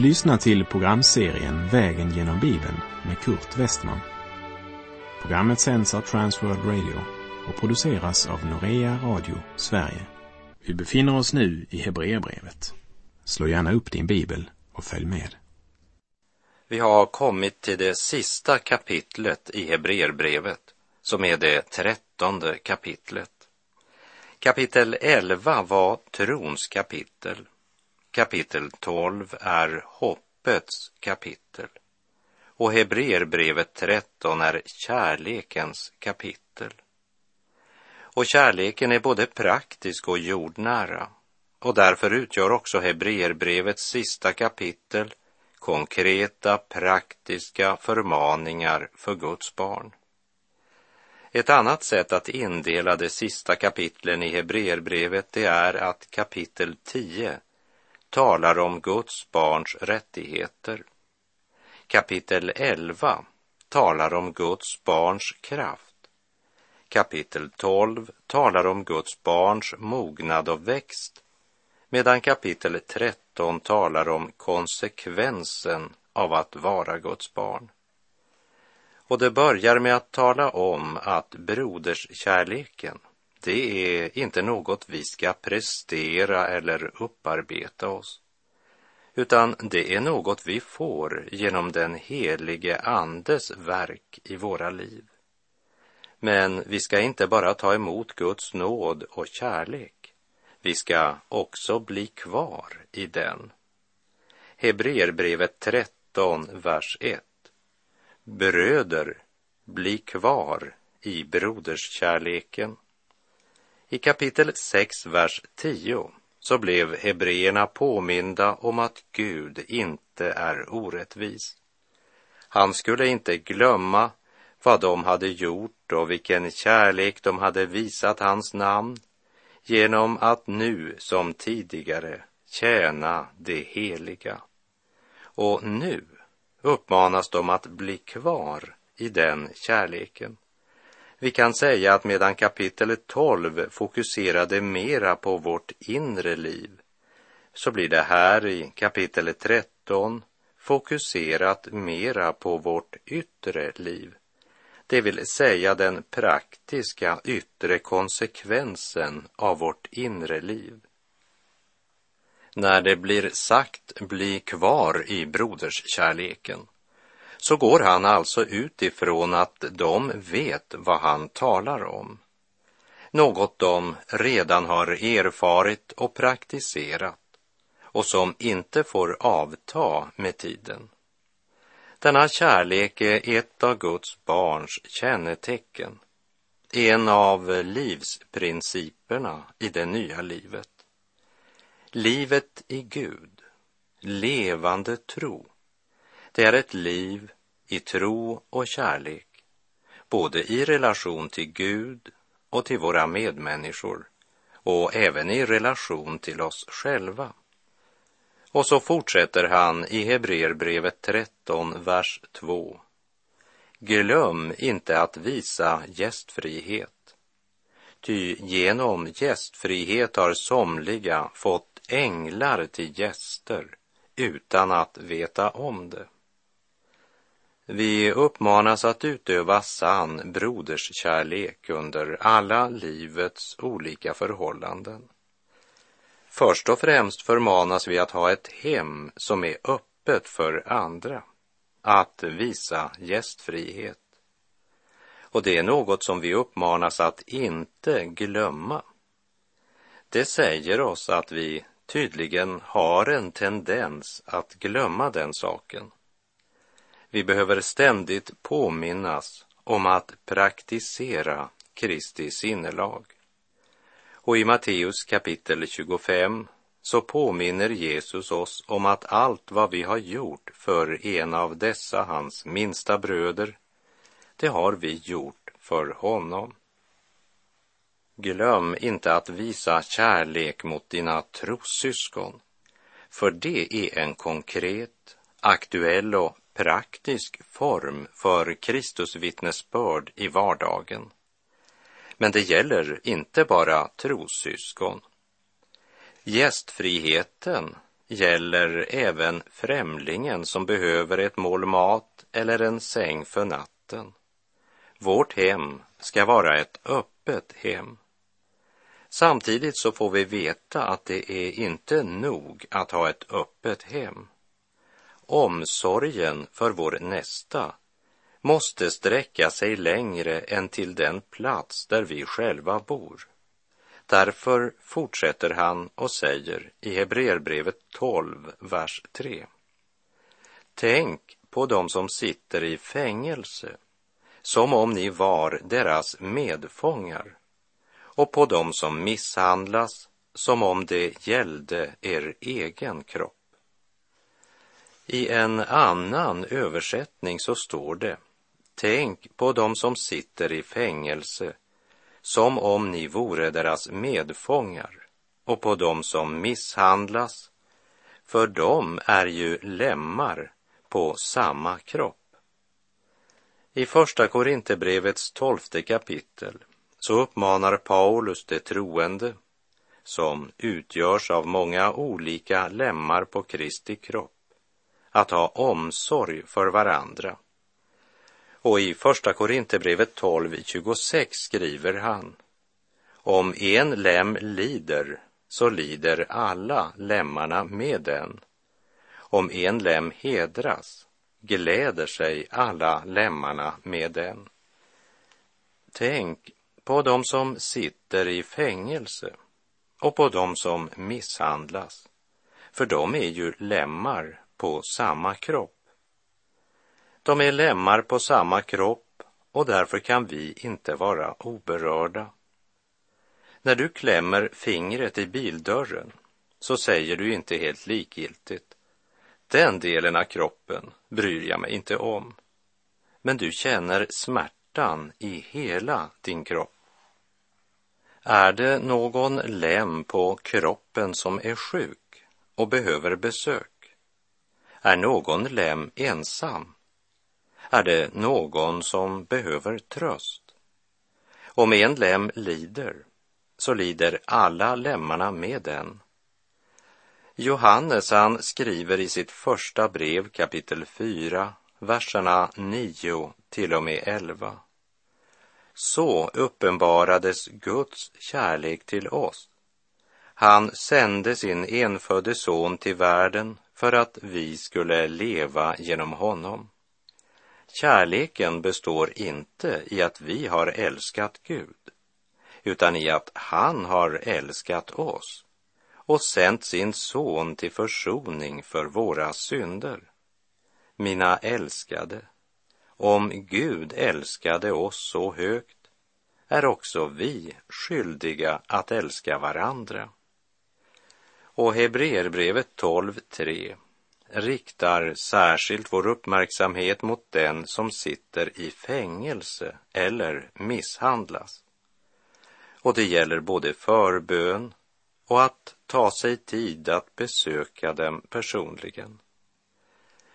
Du lyssnar till programserien Vägen genom Bibeln med Kurt Westman. Programmet sänds av Transworld Radio och produceras av Norea Radio Sverige. Vi befinner oss nu i Hebreerbrevet. Slå gärna upp din bibel och följ med. Vi har kommit till det sista kapitlet i Hebreerbrevet, som är det trettonde kapitlet. Kapitel 11 var trons kapitel. Kapitel 12 är hoppets kapitel. Och Hebreerbrevet 13 är kärlekens kapitel. Och kärleken är både praktisk och jordnära. Och därför utgör också Hebreerbrevets sista kapitel konkreta, praktiska förmaningar för Guds barn. Ett annat sätt att indela de sista kapitlen i Hebreerbrevet det är att kapitel 10 talar om Guds barns rättigheter. Kapitel 11 talar om Guds barns kraft. Kapitel 12 talar om Guds barns mognad och växt, medan kapitel 13 talar om konsekvensen av att vara Guds barn. Och det börjar med att tala om att broderskärleken, det är inte något vi ska prestera eller upparbeta oss, utan det är något vi får genom den helige Andes verk i våra liv. Men vi ska inte bara ta emot Guds nåd och kärlek, vi ska också bli kvar i den. Hebreerbrevet 13, vers 1. Bröder, bli kvar i broderskärleken. I kapitel 6, vers 10 så blev hebreerna påminda om att Gud inte är orättvis. Han skulle inte glömma vad de hade gjort och vilken kärlek de hade visat hans namn genom att nu som tidigare tjäna det heliga. Och nu uppmanas de att bli kvar i den kärleken. Vi kan säga att medan kapitel 12 fokuserade mera på vårt inre liv så blir det här i kapitel 13 fokuserat mera på vårt yttre liv. Det vill säga den praktiska yttre konsekvensen av vårt inre liv. När det blir sagt bli kvar i broderskärleken så går han alltså utifrån att de vet vad han talar om. Något de redan har erfarit och praktiserat och som inte får avta med tiden. Denna kärlek är ett av Guds barns kännetecken, en av livsprinciperna i det nya livet. Livet i Gud, levande tro, det är ett liv i tro och kärlek, både i relation till Gud och till våra medmänniskor och även i relation till oss själva. Och så fortsätter han i Hebreerbrevet 13, vers 2. Glöm inte att visa gästfrihet. Ty genom gästfrihet har somliga fått änglar till gäster utan att veta om det. Vi uppmanas att utöva sann broderskärlek under alla livets olika förhållanden. Först och främst förmanas vi att ha ett hem som är öppet för andra, att visa gästfrihet. Och det är något som vi uppmanas att inte glömma. Det säger oss att vi tydligen har en tendens att glömma den saken. Vi behöver ständigt påminnas om att praktisera Kristi sinnelag. Och i Matteus kapitel 25 så påminner Jesus oss om att allt vad vi har gjort för en av dessa hans minsta bröder, det har vi gjort för honom. Glöm inte att visa kärlek mot dina trossyskon, för det är en konkret, aktuell och praktisk form för Kristus vittnesbörd i vardagen. Men det gäller inte bara trossyskon. Gästfriheten gäller även främlingen som behöver ett mål mat eller en säng för natten. Vårt hem ska vara ett öppet hem. Samtidigt så får vi veta att det är inte nog att ha ett öppet hem. Omsorgen för vår nästa måste sträcka sig längre än till den plats där vi själva bor. Därför fortsätter han och säger i Hebreerbrevet 12, vers 3. Tänk på dem som sitter i fängelse, som om ni var deras medfångar, och på dem som misshandlas, som om det gällde er egen kropp. I en annan översättning så står det Tänk på dem som sitter i fängelse som om ni vore deras medfångar och på dem som misshandlas, för de är ju lemmar på samma kropp. I Första Korinthierbrevets tolfte kapitel så uppmanar Paulus de troende, som utgörs av många olika lemmar på Kristi kropp, att ha omsorg för varandra och i Första Korinthierbrevet 12.26 skriver han Om en lem lider så lider alla lemmarna med den. Om en lem hedras gläder sig alla lemmarna med den. Tänk på dem som sitter i fängelse och på dem som misshandlas, för de är ju lemmar på samma kropp. De är lemmar på samma kropp och därför kan vi inte vara oberörda. När du klämmer fingret i bildörren så säger du inte helt likgiltigt den delen av kroppen bryr jag mig inte om. Men du känner smärtan i hela din kropp. Är det någon lem på kroppen som är sjuk och behöver besök? Är någon lem ensam är det någon som behöver tröst. Om en lem lider, så lider alla lemmarna med den. Johannes han skriver i sitt första brev kapitel 4, verserna 9 till och med 11. Så uppenbarades Guds kärlek till oss. Han sände sin enfödde son till världen för att vi skulle leva genom honom. Kärleken består inte i att vi har älskat Gud, utan i att han har älskat oss och sänt sin son till försoning för våra synder. Mina älskade, om Gud älskade oss så högt är också vi skyldiga att älska varandra. Och Hebreerbrevet 12.3 riktar särskilt vår uppmärksamhet mot den som sitter i fängelse eller misshandlas. Och det gäller både förbön och att ta sig tid att besöka dem personligen.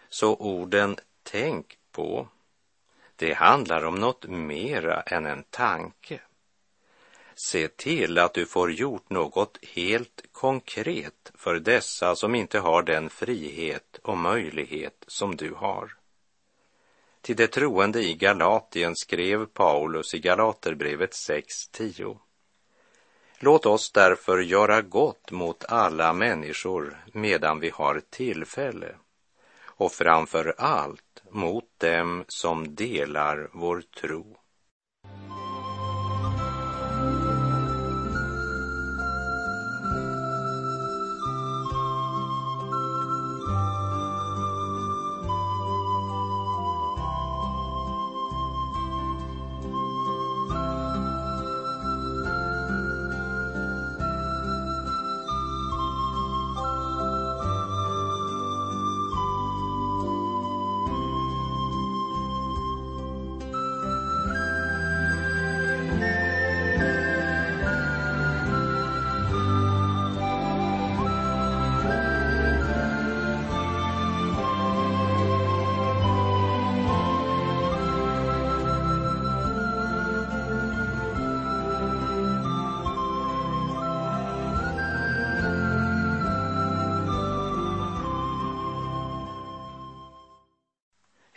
Så orden tänk på, det handlar om något mera än en tanke. Se till att du får gjort något helt konkret för dessa som inte har den frihet och möjlighet som du har. Till de troende i Galatien skrev Paulus i Galaterbrevet 6.10. Låt oss därför göra gott mot alla människor medan vi har tillfälle och framför allt mot dem som delar vår tro.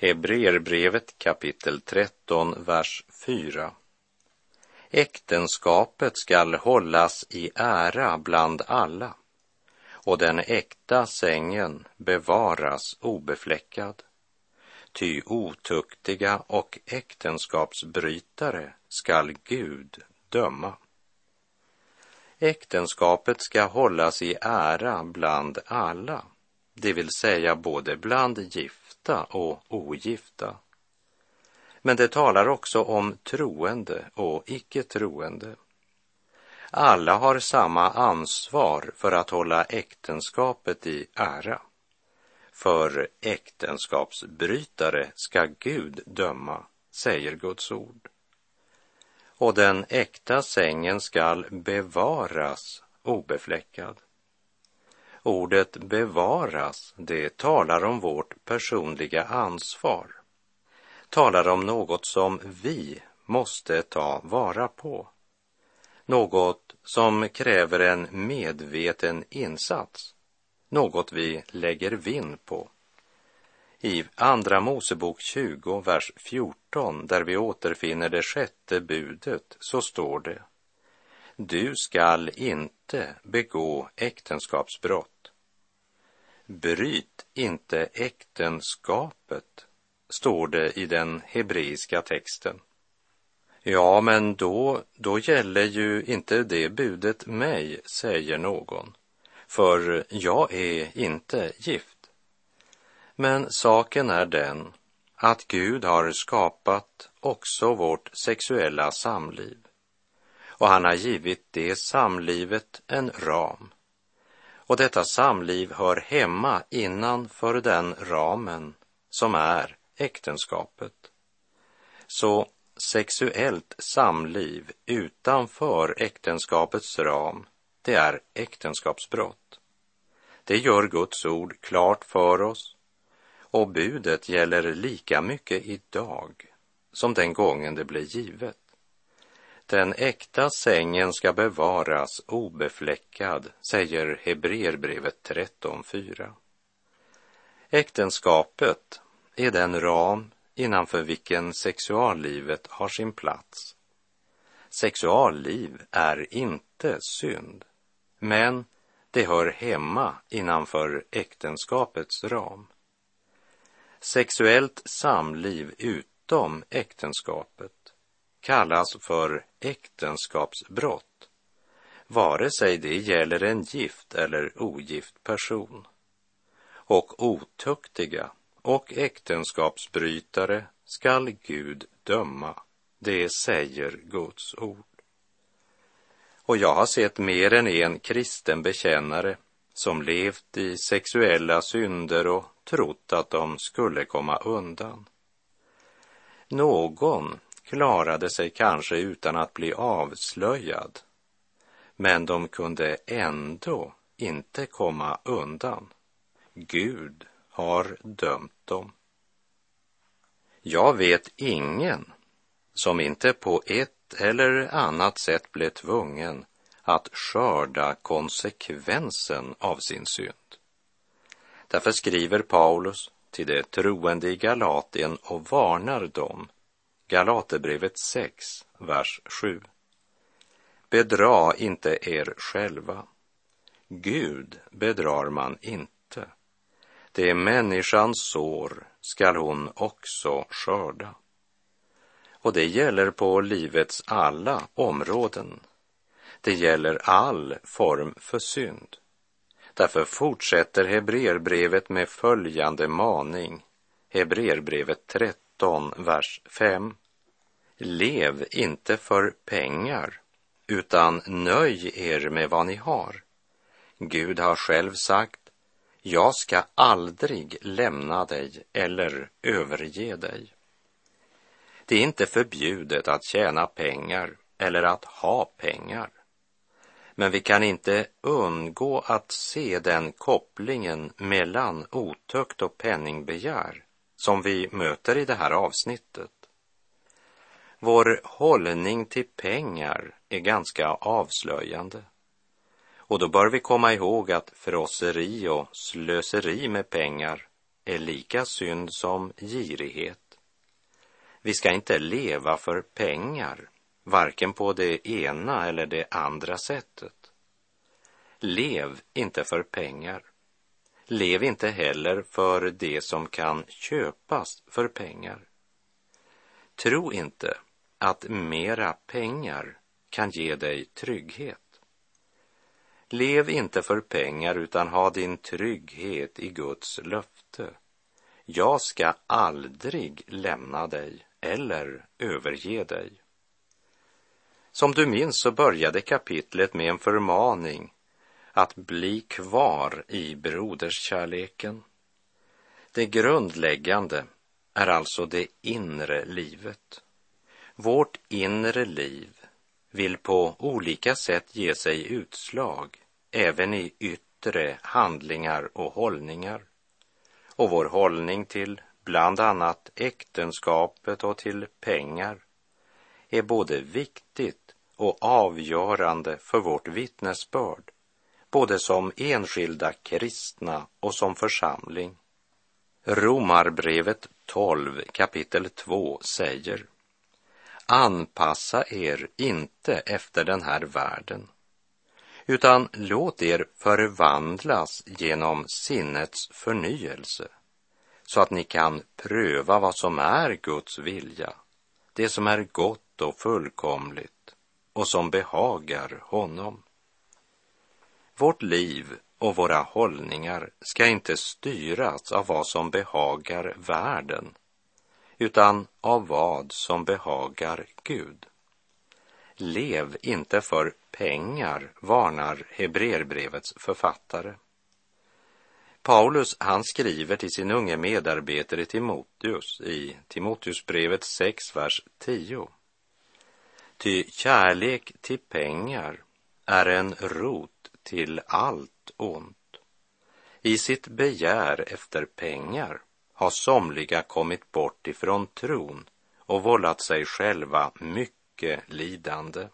Hebreerbrevet kapitel 13, vers 4. Äktenskapet skall hållas i ära bland alla och den äkta sängen bevaras obefläckad. Ty otuktiga och äktenskapsbrytare skall Gud döma. Äktenskapet ska hållas i ära bland alla, det vill säga både bland gifta och ogifta. Men det talar också om troende och icke troende. Alla har samma ansvar för att hålla äktenskapet i ära. För äktenskapsbrytare ska Gud döma, säger Guds ord. Och den äkta sängen skall bevaras obefläckad. Ordet bevaras, det talar om vårt personliga ansvar. Talar om något som vi måste ta vara på. Något som kräver en medveten insats. Något vi lägger vinn på. I Andra Mosebok 20, vers 14, där vi återfinner det sjätte budet, så står det du skall inte begå äktenskapsbrott. Bryt inte äktenskapet, står det i den hebreiska texten. Ja, men då, då gäller ju inte det budet mig, säger någon, för jag är inte gift. Men saken är den att Gud har skapat också vårt sexuella samliv. Och han har givit det samlivet en ram. Och detta samliv hör hemma innanför den ramen som är äktenskapet. Så sexuellt samliv utanför äktenskapets ram, det är äktenskapsbrott. Det gör Guds ord klart för oss och budet gäller lika mycket idag som den gången det blev givet. Den äkta sängen ska bevaras obefläckad, säger Hebreerbrevet 13.4. Äktenskapet är den ram innanför vilken sexuallivet har sin plats. Sexualliv är inte synd, men det hör hemma innanför äktenskapets ram. Sexuellt samliv utom äktenskapet kallas för äktenskapsbrott, vare sig det gäller en gift eller ogift person. Och otuktiga och äktenskapsbrytare skall Gud döma. Det säger Guds ord. Och jag har sett mer än en kristen bekännare som levt i sexuella synder och trott att de skulle komma undan. Någon klarade sig kanske utan att bli avslöjad, men de kunde ändå inte komma undan. Gud har dömt dem. Jag vet ingen som inte på ett eller annat sätt blev tvungen att skörda konsekvensen av sin synd. Därför skriver Paulus till de troende i Galatien och varnar dem. Galaterbrevet 6, vers 7. Bedra inte er själva. Gud bedrar man inte. Det människans sår skall hon också skörda. Och det gäller på livets alla områden. Det gäller all form för synd. Därför fortsätter Hebreerbrevet med följande maning. Hebreerbrevet 13, vers 5. Lev inte för pengar, utan nöj er med vad ni har. Gud har själv sagt, jag ska aldrig lämna dig eller överge dig. Det är inte förbjudet att tjäna pengar eller att ha pengar. Men vi kan inte undgå att se den kopplingen mellan otukt och penningbegär som vi möter i det här avsnittet. Vår hållning till pengar är ganska avslöjande. Och då bör vi komma ihåg att frosseri och slöseri med pengar är lika synd som girighet. Vi ska inte leva för pengar, varken på det ena eller det andra sättet. Lev inte för pengar. Lev inte heller för det som kan köpas för pengar. Tro inte att mera pengar kan ge dig trygghet. Lev inte för pengar utan ha din trygghet i Guds löfte. Jag ska aldrig lämna dig eller överge dig. Som du minns så började kapitlet med en förmaning att bli kvar i broderskärleken. Det grundläggande är alltså det inre livet. Vårt inre liv vill på olika sätt ge sig utslag även i yttre handlingar och hållningar. Och vår hållning till bland annat äktenskapet och till pengar är både viktigt och avgörande för vårt vittnesbörd, både som enskilda kristna och som församling. Romarbrevet 12 kapitel 2 säger Anpassa er inte efter den här världen, utan låt er förvandlas genom sinnets förnyelse, så att ni kan pröva vad som är Guds vilja, det som är gott och fullkomligt och som behagar honom. Vårt liv och våra hållningar ska inte styras av vad som behagar världen utan av vad som behagar Gud. Lev inte för pengar, varnar Hebreerbrevets författare. Paulus, han skriver till sin unge medarbetare Timoteus i Timoteusbrevet 6, vers 10. Ty kärlek till pengar är en rot till allt ont. I sitt begär efter pengar har somliga kommit bort ifrån tron och vållat sig själva mycket lidande.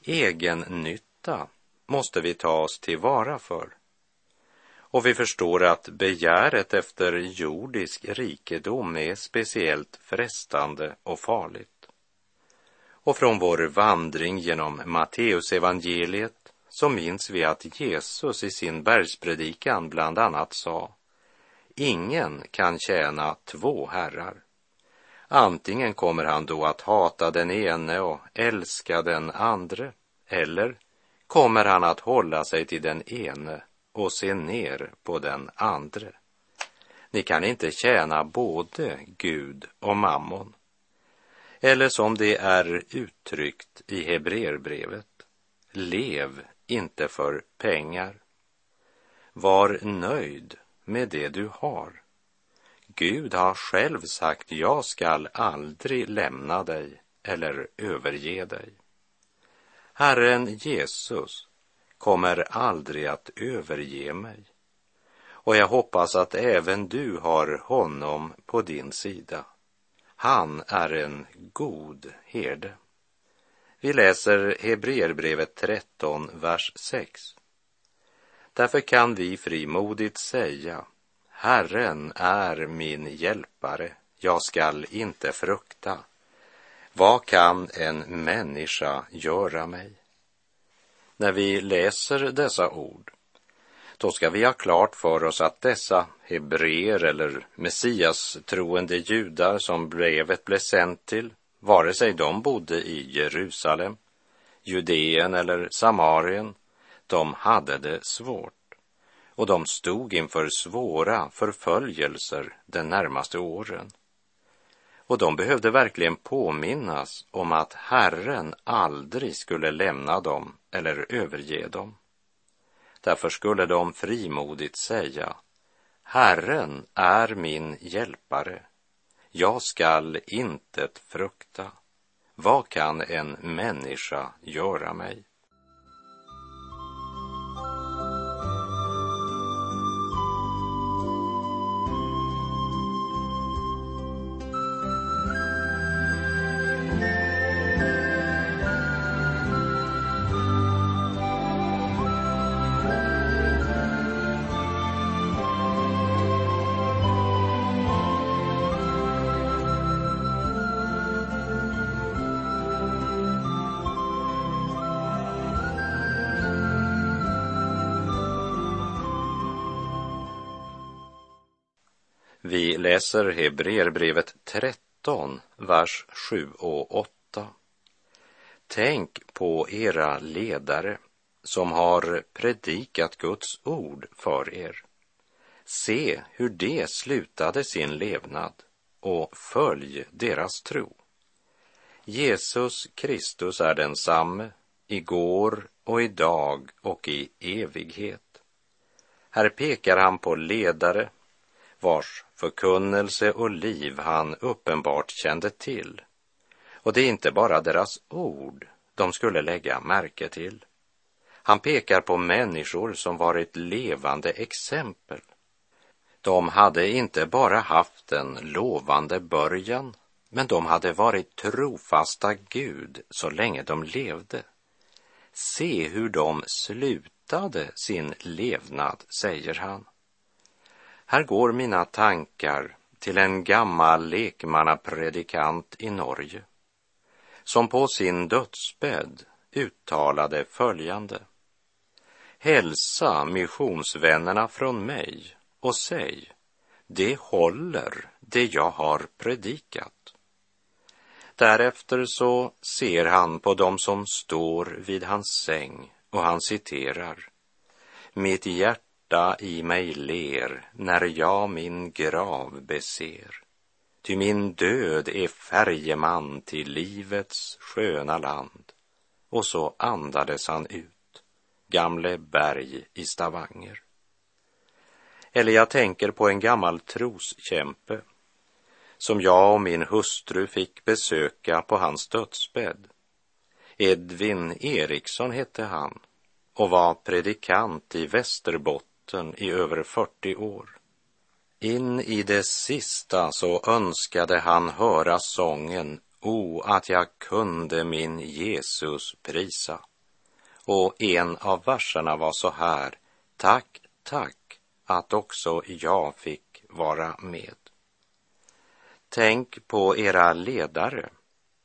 Egen nytta måste vi ta oss tillvara för. Och vi förstår att begäret efter jordisk rikedom är speciellt frestande och farligt. Och från vår vandring genom Matteusevangeliet så minns vi att Jesus i sin bergspredikan bland annat sa Ingen kan tjäna två herrar. Antingen kommer han då att hata den ene och älska den andre, eller kommer han att hålla sig till den ene och se ner på den andre. Ni kan inte tjäna både Gud och mammon. Eller som det är uttryckt i Hebreerbrevet, lev inte för pengar. Var nöjd med det du har. Gud har själv sagt, jag skall aldrig lämna dig eller överge dig. Herren Jesus kommer aldrig att överge mig. Och jag hoppas att även du har honom på din sida. Han är en god herde. Vi läser Hebreerbrevet 13, vers 6. Därför kan vi frimodigt säga, Herren är min hjälpare, jag skall inte frukta. Vad kan en människa göra mig? När vi läser dessa ord, då ska vi ha klart för oss att dessa hebreer eller messias troende judar som brevet blev sänt till, vare sig de bodde i Jerusalem, Judeen eller Samarien, de hade det svårt och de stod inför svåra förföljelser de närmaste åren. Och de behövde verkligen påminnas om att Herren aldrig skulle lämna dem eller överge dem. Därför skulle de frimodigt säga Herren är min hjälpare. Jag skall intet frukta. Vad kan en människa göra mig? Läser Hebreerbrevet 13, vers 7 och 8. Tänk på era ledare som har predikat Guds ord för er. Se hur de slutade sin levnad och följ deras tro. Jesus Kristus är densamme igår och idag och i evighet. Här pekar han på ledare vars förkunnelse och liv han uppenbart kände till. Och det är inte bara deras ord de skulle lägga märke till. Han pekar på människor som varit levande exempel. De hade inte bara haft en lovande början, men de hade varit trofasta Gud så länge de levde. Se hur de slutade sin levnad, säger han. Här går mina tankar till en gammal lekmannapredikant i Norge som på sin dödsbädd uttalade följande. Hälsa missionsvännerna från mig och säg, det håller det jag har predikat. Därefter så ser han på dem som står vid hans säng och han citerar. Mitt hjärta i mig ler när jag min grav beser. Ty min död är färjeman till livets sköna land. Och så andades han ut, gamle berg i Stavanger. Eller jag tänker på en gammal troskämpe som jag och min hustru fick besöka på hans dödsbädd. Edvin Eriksson hette han och var predikant i Västerbotten i över 40 år. In i det sista så önskade han höra sången O, att jag kunde min Jesus prisa. Och en av verserna var så här Tack, tack att också jag fick vara med. Tänk på era ledare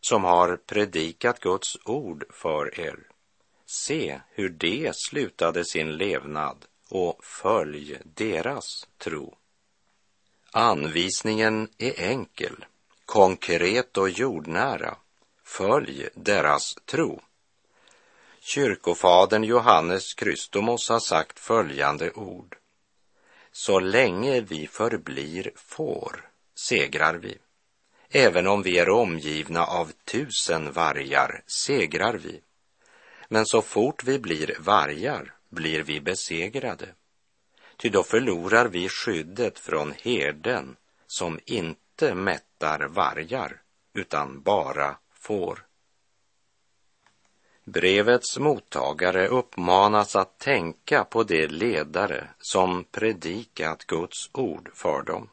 som har predikat Guds ord för er. Se hur de slutade sin levnad och följ deras tro. Anvisningen är enkel, konkret och jordnära. Följ deras tro. Kyrkofadern Johannes Krystomos har sagt följande ord. Så länge vi förblir får segrar vi. Även om vi är omgivna av tusen vargar segrar vi. Men så fort vi blir vargar blir vi besegrade. Ty då förlorar vi skyddet från herden som inte mättar vargar utan bara får. Brevets mottagare uppmanas att tänka på de ledare som predikat Guds ord för dem.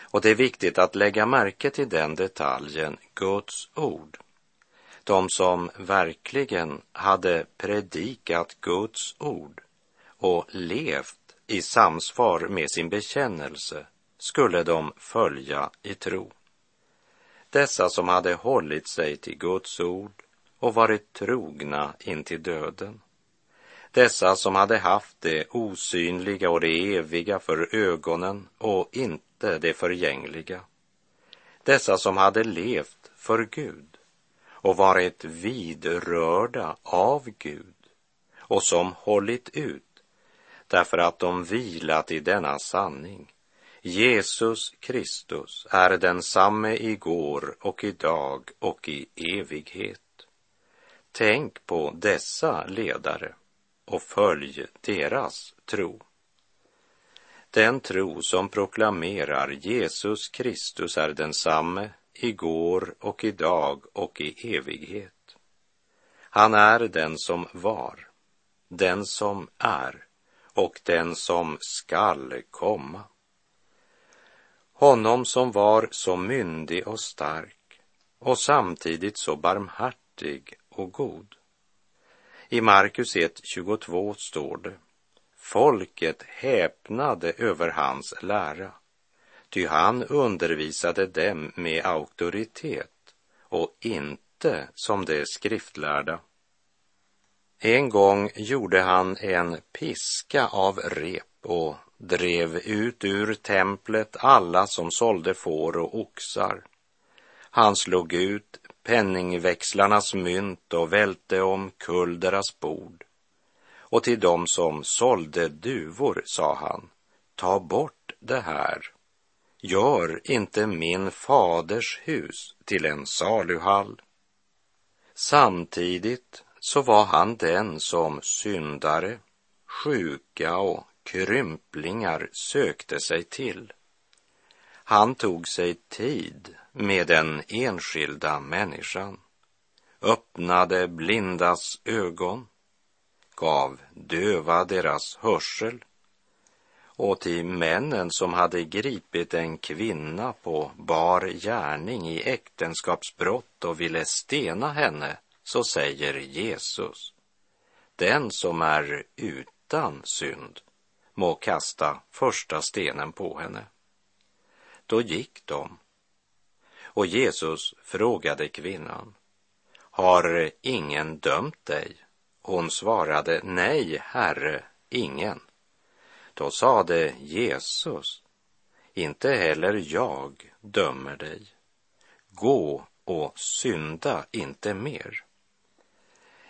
Och det är viktigt att lägga märke till den detaljen, Guds ord. De som verkligen hade predikat Guds ord och levt i samsvar med sin bekännelse skulle de följa i tro. Dessa som hade hållit sig till Guds ord och varit trogna intill döden. Dessa som hade haft det osynliga och det eviga för ögonen och inte det förgängliga. Dessa som hade levt för Gud och varit vidrörda av Gud och som hållit ut därför att de vilat i denna sanning. Jesus Kristus är densamme igår och idag och i evighet. Tänk på dessa ledare och följ deras tro. Den tro som proklamerar Jesus Kristus är densamme igår och idag och i evighet. Han är den som var, den som är och den som skall komma. Honom som var så myndig och stark och samtidigt så barmhärtig och god. I Markus 1.22 står det Folket häpnade över hans lära, ty han undervisade dem med auktoritet och inte som de skriftlärda. En gång gjorde han en piska av rep och drev ut ur templet alla som sålde får och oxar. Han slog ut penningväxlarnas mynt och välte omkull deras bord. Och till dem som sålde duvor sa han, ta bort det här. Gör inte min faders hus till en saluhall. Samtidigt så var han den som syndare, sjuka och krymplingar sökte sig till. Han tog sig tid med den enskilda människan, öppnade blindas ögon, gav döva deras hörsel och till männen som hade gripit en kvinna på bar gärning i äktenskapsbrott och ville stena henne, så säger Jesus, den som är utan synd må kasta första stenen på henne. Då gick de. Och Jesus frågade kvinnan, har ingen dömt dig? Hon svarade, nej, Herre, ingen. Då sade Jesus, inte heller jag dömer dig. Gå och synda inte mer.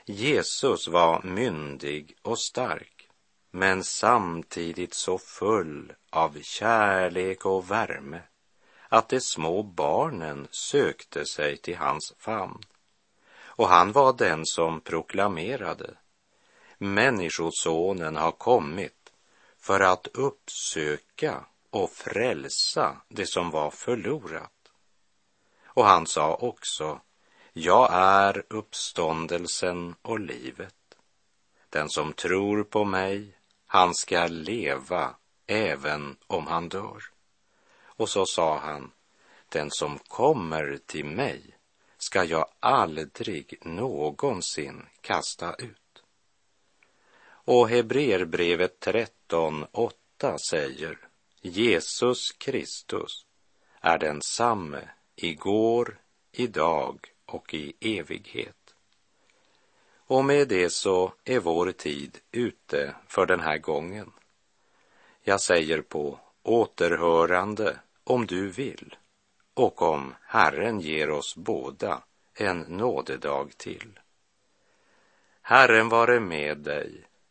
Jesus var myndig och stark, men samtidigt så full av kärlek och värme att de små barnen sökte sig till hans famn. Och han var den som proklamerade Människosonen har kommit för att uppsöka och frälsa det som var förlorat. Och han sa också jag är uppståndelsen och livet. Den som tror på mig, han ska leva även om han dör. Och så sa han, den som kommer till mig ska jag aldrig någonsin kasta ut. Och Hebreerbrevet 13.8 säger, Jesus Kristus är densamme igår, idag och i evighet. Och med det så är vår tid ute för den här gången. Jag säger på återhörande om du vill och om Herren ger oss båda en nådedag till. Herren vare med dig,